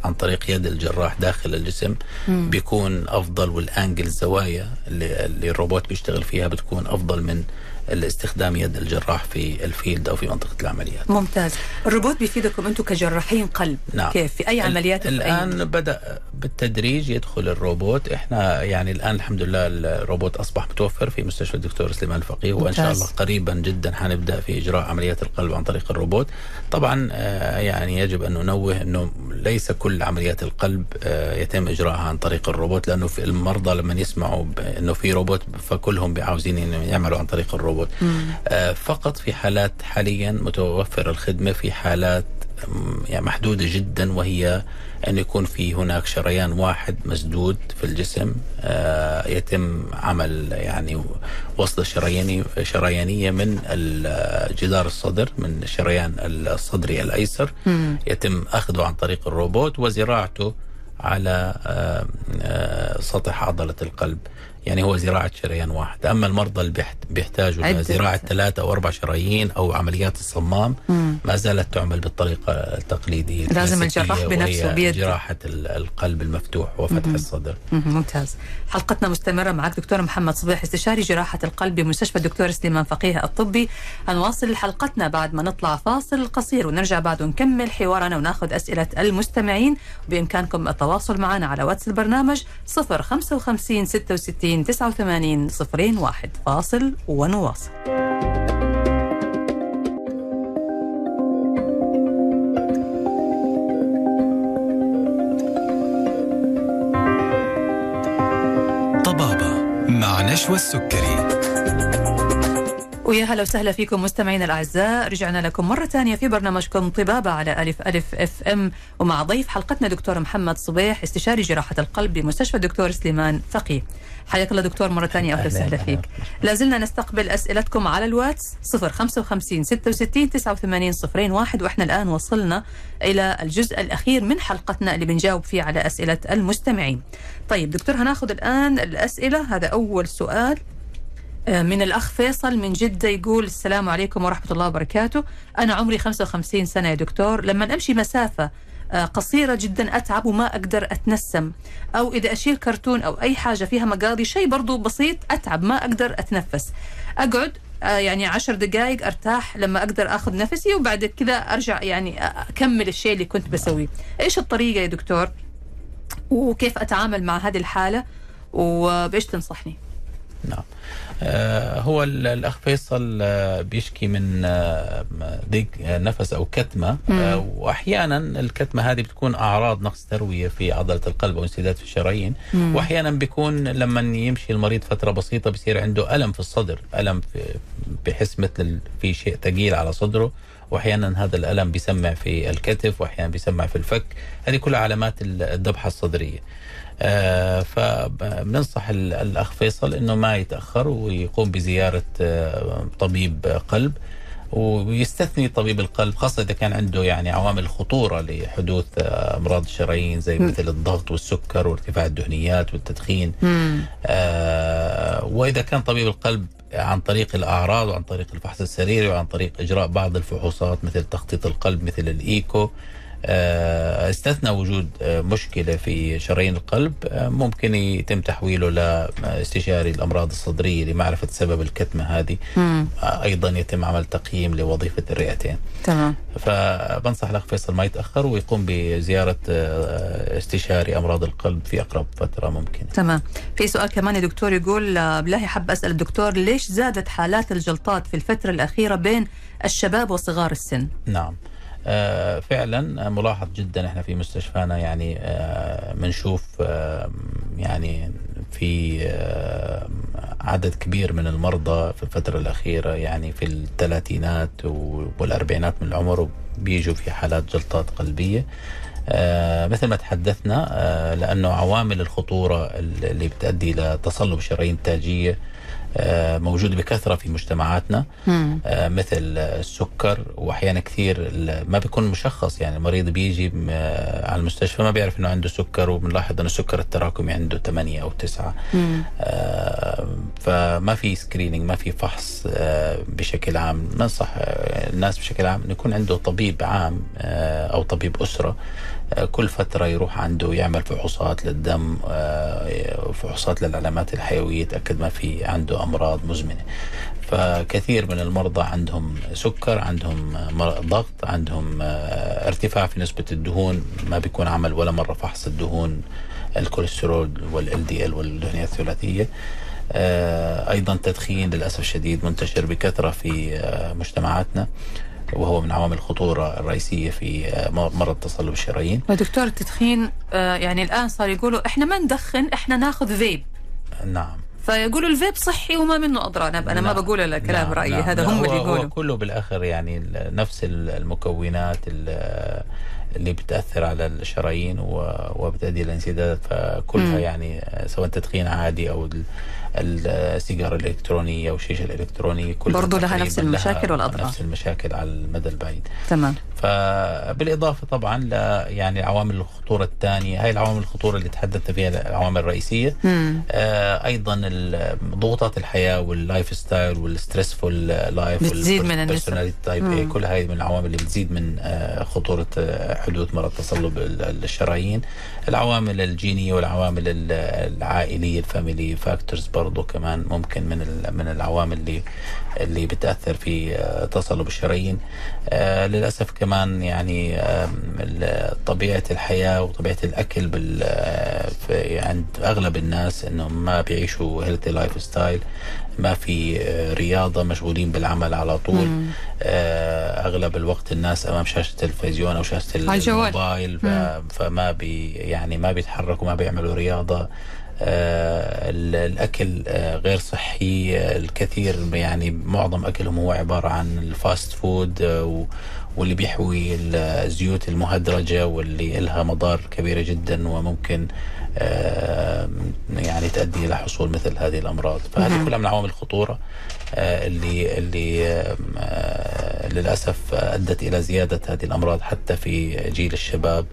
عن طريق يد الجراح داخل الجسم. بيكون أفضل والأنجل الزوايا اللي الروبوت بيشتغل فيها بتكون أفضل من الاستخدام يد الجراح في ال field أو في منطقة العمليات. ممتاز. الروبوت بيفيدكم أنتم كجراحين قلب نعم. كيف؟ في أي عمليات في أي- الآن بدأ بالتدريج يدخل الروبوت. إحنا يعني الآن الحمد لله الروبوت أصبح متوفر في مستشفى الدكتور سليمان الفقيه وإن شاء. الله قريبا جدا حنبدأ في إجراء عمليات القلب عن طريق الروبوت. طبعا آه، يعني يجب أن ننوه إنه ليس كل عمليات القلب آه، يتم إجراءها عن طريق الروبوت لأنه في المرضى لما يسمعوا إنه في روبوت فكلهم عاوزين يعملوا عن طريق الروبوت. آه، فقط في حالات حاليا متوفر الخدمة في حالات يعني محدودة جدا وهي أن يكون في هناك شريان واحد مسدود في الجسم آه، يتم عمل يعني وصلة شرياني شريانية من جدار الصدر من الشريان الصدري الأيسر. مم. يتم أخذه عن طريق الروبوت وزراعته على آه، آه، سطح عضلة القلب. يعني هو زراعة شريان واحد أما المرضى اللي بيحت- بيحتاجوا عدة. زراعة ثلاثة أو أربع شرايين أو عمليات الصمام مم. ما زالت تعمل بالطريقة التقليدية لازم الجراح بنفسه بيده. جراحة ال- القلب المفتوح وفتح الصدر مم، ممتاز حلقتنا مستمرة معك دكتور محمد صبيح استشاري جراحة القلب بمستشفى الدكتور سليمان فقيه الطبي هنواصل حلقتنا بعد ما نطلع فاصل قصير ونرجع بعد ونكمل حوارنا وناخذ أسئلة المستمعين بإمكانكم التواصل معنا على واتس البرنامج 055 66 89 01 فاصل ونواصل. طبابة مع نشوى السكري. ويا هلا وسهلا فيكم مستمعينا الأعزاء. رجعنا لكم مرة ثانية في برنامجكم طبابة على ألف ألف FM. ومع ضيف حلقتنا دكتور محمد صبيح استشاري جراحة القلب بمستشفى الدكتور سليمان فقيه. حياك الله دكتور مرة ثانية أهلا أهلاً، وسهلا. فيك لازلنا نستقبل أسئلتكم على الواتس 055 66 89 01 وإحنا الآن وصلنا إلى الجزء الأخير من حلقتنا اللي بنجاوب فيه على أسئلة المستمعين. طيب دكتور هناخذ الآن الأسئلة. هذا أول سؤال. من الأخ فيصل من جدة يقول السلام عليكم ورحمة الله وبركاته. أنا عمري 55 سنة يا دكتور. لما أمشي مسافة آه، قصيرة جدا أتعب وما أقدر أتنسم. أو إذا أشيل كرتون أو أي حاجة فيها مقاضي شيء برضو بسيط أتعب ما أقدر أتنفس. أقعد آه، يعني عشر دقائق أرتاح لما أقدر أخذ نفسي وبعد كذا أرجع يعني أكمل الشيء اللي كنت بسويه. إيش الطريقة يا دكتور؟ وكيف أتعامل مع هذه الحالة؟ وبإيش تنصحني؟ نعم. آه، هو ال- الأخ فيصل آه، بيشكي من ضيق آه، نفس أو كتمة. آه، وأحيانا الكتمة هذه بتكون أعراض نقص تروية في عضلة القلب أو انسداد في الشرايين. وأحيانا بيكون لما يمشي المريض فترة بسيطة بيصير عنده ألم في الصدر في بحس مثل في شيء ثقيل على صدره. وأحيانا هذا الألم بيسمع في الكتف وأحيانا بيسمع في الفك. هذه كلها علامات الذبحة الصدرية. آه فبننصح ال- الأخ فيصل إنه ما يتأخر ويقوم بزيارة آه طبيب قلب ويستثني طبيب القلب خاصة إذا كان عنده يعني عوامل خطورة لحدوث آه، أمراض الشرايين زي مثل الضغط والسكر وارتفاع الدهنيات والتدخين. آه، وإذا كان طبيب القلب عن طريق الأعراض وعن طريق الفحص السريري وعن طريق إجراء بعض الفحوصات مثل تخطيط القلب مثل الإيكو. آه، استثنى وجود آه، مشكلة في شرايين القلب. آه، ممكن يتم تحويله لاستشاري الأمراض الصدرية لمعرفة سبب الكتمة هذه. مم. آه، أيضا يتم عمل تقييم لوظيفة الرئتين. تمام. فبنصح الأخ فيصل ما يتأخر ويقوم بزيارة آه، استشاري أمراض القلب في أقرب فترة ممكنة. تمام. في سؤال كمان يا دكتور يقول آه، بالله حاب أسأل الدكتور ليش زادت حالات الجلطات في الفترة الأخيرة بين الشباب وصغار السن؟ نعم. آه، فعلا ملاحظ جدا إحنا في مستشفانا يعني آه، بنشوف آه، يعني في آه، عدد كبير من المرضى في الفترة الأخيرة يعني في الثلاثينات والأربعينات من العمر بيجوا في حالات جلطات قلبية. آه، مثل ما تحدثنا آه، لأنه عوامل الخطورة اللي بتؤدي إلى تصلب شرايين تاجية آه، موجودة بكثرة في مجتمعاتنا مم. آه، مثل السكر وأحيانا كثير ما بيكون مشخص يعني المريض بيجي آه، على المستشفى ما بيعرف إنه عنده سكر وبنلاحظ إنه السكر التراكمي عنده 8 أو 9 مم. آه، فما في سكرينينج ما في فحص بشكل عام ننصح الناس بشكل عام إنه يكون عنده طبيب عام أو طبيب أسرة كل فترة يروح عنده يعمل فحوصات للدم آه، فحوصات للعلامات الحيوية يتأكد ما في عنده أمراض مزمنة. فكثير من المرضى عندهم سكر عندهم آه، ضغط عندهم آه، ارتفاع في نسبة الدهون ما بيكون عمل ولا مرة فحص الدهون الكوليسترول والإل دي إل والدهنيات الثلاثية. آه، أيضا تدخين للأسف الشديد منتشر بكثرة في آه، مجتمعاتنا. وهو من عوامل الخطورة الرئيسية في آه، مرض تصلب الشرايين ودكتور التدخين آه، يعني الآن صار يقولوا إحنا ما ندخن إحنا ناخذ فيب نعم فيقولوا الفيب صحي وما منه أضرار أنا أنا ما نعم. بقول الا كلام نعم، رايي نعم. هذا هم اللي يقولوا كله بالآخر يعني نفس ال- المكونات ال- اللي بتأثر على الشرايين وبتؤدي إلى انسداد فكلها مم. يعني سواء تدخين عادي أو السيجارة الإلكترونية أو الشيشه الإلكترونية كلها برضو لها نفس المشاكل والأضرار. نفس المشاكل على المدى البعيد تمام فبالإضافة طبعا ل يعني عوامل الخطورة الثانية هاي العوامل الخطورة اللي تحدثنا فيها العوامل الرئيسية مم. آه، أيضا ضغوطات الحياة وال lifestyle وال stressful life بتزيد من النسب. طيب كل هاي من العوامل اللي بتزيد من آه، خطورة آه، حدوث مرض تصلب ال- الشرايين العوامل الجينية والعوامل ال- العائلية ال family factors برضو كمان ممكن من من العوامل اللي اللي بتأثر في آه، تصلب الشرايين آه، للأسف كمان يعني طبيعة الحياة وطبيعة الأكل بال آه، عند أغلب الناس إنهم ما بيعيشوا healthy lifestyle ما في رياضة مشغولين بالعمل على طول مم. أغلب الوقت الناس أمام شاشة التلفزيون أو شاشة. الموبايل. فما بي يعني ما بيتحركوا ما بيعملوا رياضة الأكل آه، غير صحي آه، الكثير يعني معظم أكلهم هو عبارة عن ال fast food آه، واللي بيحوي الزيوت المهدرجة واللي لها مضار كبيره جدا وممكن آه، يعني تؤدي إلى حصول مثل هذه الأمراض فهذه مهم. كلها من عوامل الخطورة آه، اللي اللي آه، آه، للأسف أدت إلى زيادة هذه الأمراض حتى في جيل الشباب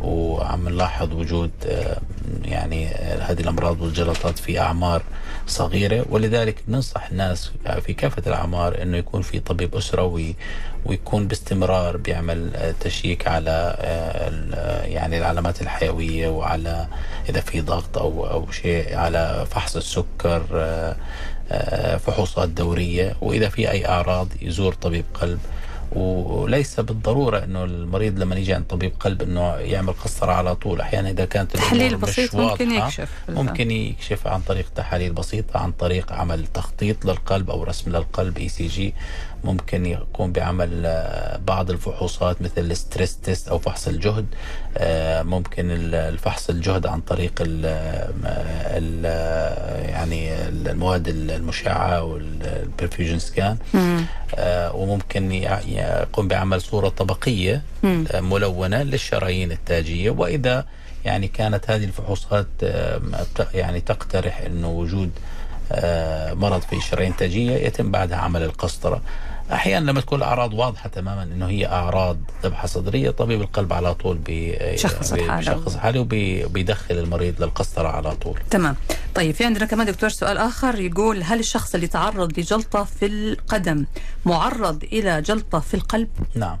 وعم نلاحظ وجود آه، يعني آه، هذه الأمراض والجلطات في أعمار صغيرة. ولذلك بننصح الناس في كافة الأعمار إنه يكون في طبيب أسرة وي- ويكون باستمرار بيعمل آه، تشيك على آه، آه، يعني العلامات الحيوية وعلى إذا في ضغط أو أو شيء على فحص السكر آه، آه، فحوصات دورية وإذا في أي أعراض يزور طبيب قلب. وليس بالضرورة إنه المريض لما يجي عند طبيب قلب إنه يعمل قسطره على طول. أحيانا إذا كانت تحليل بسيط ممكن يكشف. ممكن يكشف عن طريق تحاليل بسيطة عن طريق عمل تخطيط للقلب أو رسم للقلب ECG ممكن يقوم بعمل آه، بعض الفحوصات مثل ال stress test أو فحص الجهد. آه، ممكن ال- الفحص الجهد عن طريق ال ال يعني المواد المشعة والبرفيوجن سكان آه، وممكن يقوم بعمل صورة طبقية ملونة للشرايين التاجية. وإذا يعني كانت هذه الفحوصات يعني تقترح إنه وجود مرض في الشرايين التاجيه يتم بعدها عمل القسطرة. أحيانا لما تكون الأعراض واضحة تماما إنه هي أعراض ذبحة صدرية طبيب القلب على طول بي شخص بي- الحالة. بيشخص الحاله وبيدخل المريض للقسطرة على طول. تمام طيب في عندنا كمان دكتور سؤال آخر يقول هل الشخص اللي تعرض لجلطة في القدم معرض إلى جلطة في القلب؟ نعم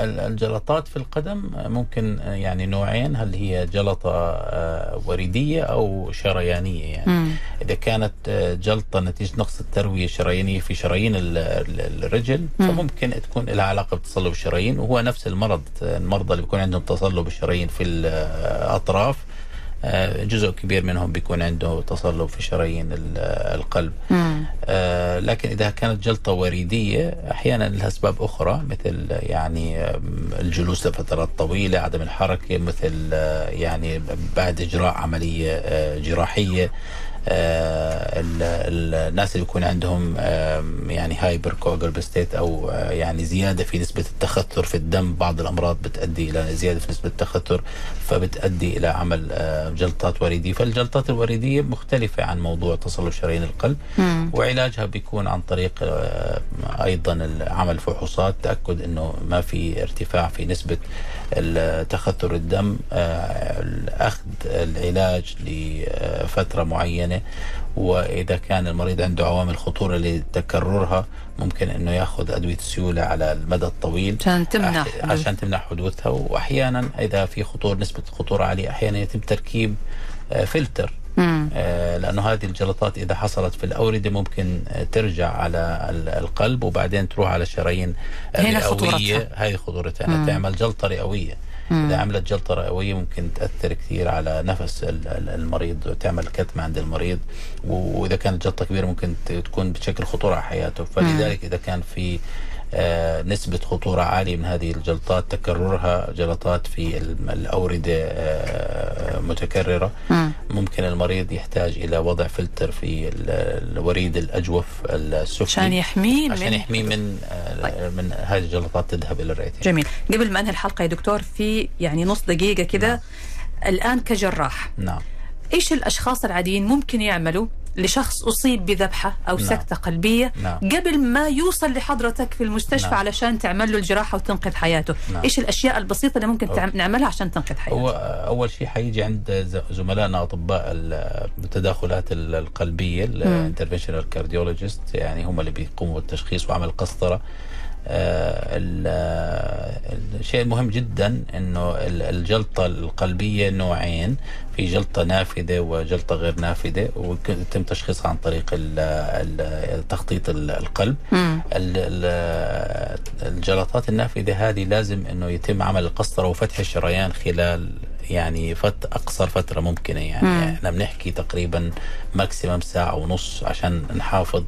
الجلطات في القدم ممكن يعني نوعين. هل هي جلطة آه، وريدية أو شريانية يعني. مم. إذا كانت آه، جلطة نتيجة نقص التروية الشريانية في شرايين ال- ال- الرجل فممكن تكون لها علاقة بتصلب الشرايين وهو نفس المرض المرضى اللي بيكون عندهم تصلب الشرايين في الأطراف آه، جزء كبير منهم بيكون عنده تصلب في شرايين ال- القلب مم. آه، لكن إذا كانت جلطة وريدية أحيانا لها أسباب أخرى مثل يعني الجلوس لفترات طويلة عدم الحركة مثل آه، يعني بعد إجراء عملية آه، جراحية آه، الناس اللي بيكون عندهم يعني hypercoagulable state أو آه، يعني زيادة في نسبة التخثر في الدم بعض الأمراض بتؤدي إلى زيادة في نسبة التخثر فبتؤدي إلى عمل آه، جلطات وريدية فالجلطات الوريديه مختلفة عن موضوع تصلب شرايين القلب مم. وعلاجها بيكون عن طريق آه، أيضا عمل فحوصات تأكد إنه ما في ارتفاع في نسبة تخثر الدم آه، اخذ العلاج لفترة معينة. وإذا كان المريض عنده عوامل خطورة لتكررها ممكن إنه يأخذ أدوية سيوله على المدى الطويل عشان تمنع عشان تمنع حدوثها. واحيانا إذا في خطور نسبة خطورة عاليه أحيانا يتم تركيب آه، فلتر. لأنه هذه الجلطات إذا حصلت في الأوردة ممكن آه، ترجع على ال- القلب وبعدين تروح على الشرايين الرئويه خطورتها. هذه خطورتها. انها تعمل جلطة رئوية. إذا عملت جلطة رئوية ممكن تأثر كثير على نفس ال- ال- المريض وتعمل كتمة عند المريض وإذا كانت جلطة كبيرة ممكن تكون بشكل خطورة على حياته. فلذلك إذا كان في آه، نسبة خطورة عالية من هذه الجلطات تكررها جلطات في ال- الأوردة آه، متكررة. مم. ممكن المريض يحتاج إلى وضع فلتر في ال- الوريد الأجوف السفلي عشان يحميه عشان من يحميه من آه، من هذه الجلطات تذهب إلى الرئتين. جميل. قبل ما انهي الحلقة يا دكتور في يعني نص دقيقة كده الآن كجراح. نعم. إيش الأشخاص العاديين ممكن يعملوا؟ لشخص أصيب بذبحة أو نعم. سكتة قلبية نعم. قبل ما يوصل لحضرتك في المستشفى نعم. علشان تعمل له الجراحة وتنقذ حياته نعم. إيش الأشياء البسيطة اللي ممكن تعم- نعملها عشان تنقذ حياته هو أول شيء حيجي عند زملائنا أطباء ال- التداخلات ال- القلبية ال interventional cardiologist يعني هم اللي بيقوموا بالتشخيص وعمل آه، الشيء المهم جدا إنه ال- الجلطة القلبية نوعين في جلطة نافذة وجلطة غير نافذة ويتم تشخيصها عن طريق تخطيط ال- القلب. الجلطات النافذة هذه لازم إنه يتم عمل القسطرة وفتح الشريان خلال يعني فت أقصر فترة ممكنة. يعني مم. إحنا بنحكي تقريبا maximum ساعة ونص عشان نحافظ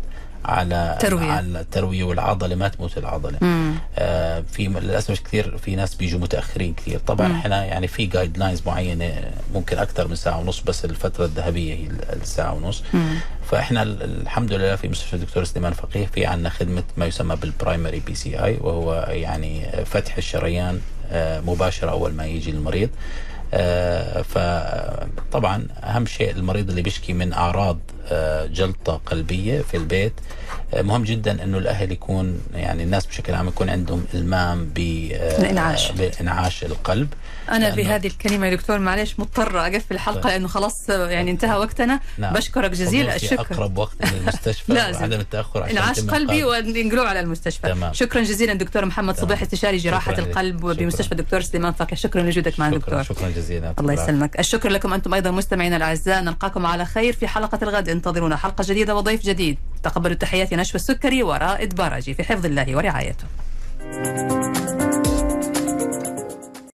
على تروية. على التروية والعضلة ما تموت العضلة مم. آه في للأسف كثير في ناس بيجوا متأخرين كثير طبعا مم. إحنا يعني في guidelines معينة ممكن أكثر من ساعة ونص بس الفترة الذهبية هي الساعة ونص مم. فإحنا ال- الحمد لله في مستشفى الدكتور سليمان فقيه في عندنا خدمة ما يسمى بال primary PCI وهو يعني فتح الشريان آه، مباشرة أول ما يجي المريض آه، فطبعا أهم شيء المريض اللي بيشكي من أعراض جلطة قلبية في البيت آه، مهم جدا إنه الأهل يكون يعني الناس بشكل عام يكون عندهم إلمام ب آه،. بإنعاش القلب أنا بهذه الكلمة يا دكتور معلش مضطرة أقفل الحلقة طيب. لأنه خلاص يعني انتهى وقتنا نعم. بشكرك جزيل حضور في الشكر أقرب وقت لازم. وعدم التأخر عشان إنعاش قلبي. وننقلوه على المستشفى تمام. شكرا جزيلا دكتور محمد تمام. صبيح استشاري جراحة شكراً. القلب شكراً. بمستشفى الدكتور سليمان فقيه شكرا لوجودك معنا دكتور شكرا جزيلا الله يسلمك الشكر لكم أنتم أيضا مستمعينا الأعزاء نلقاكم على خير في حلقة الغد انتظرونا حلقة جديدة وضيف جديد. تقبلوا تحياتي نشوى السكري ورائد باراجي. في حفظ الله ورعايته.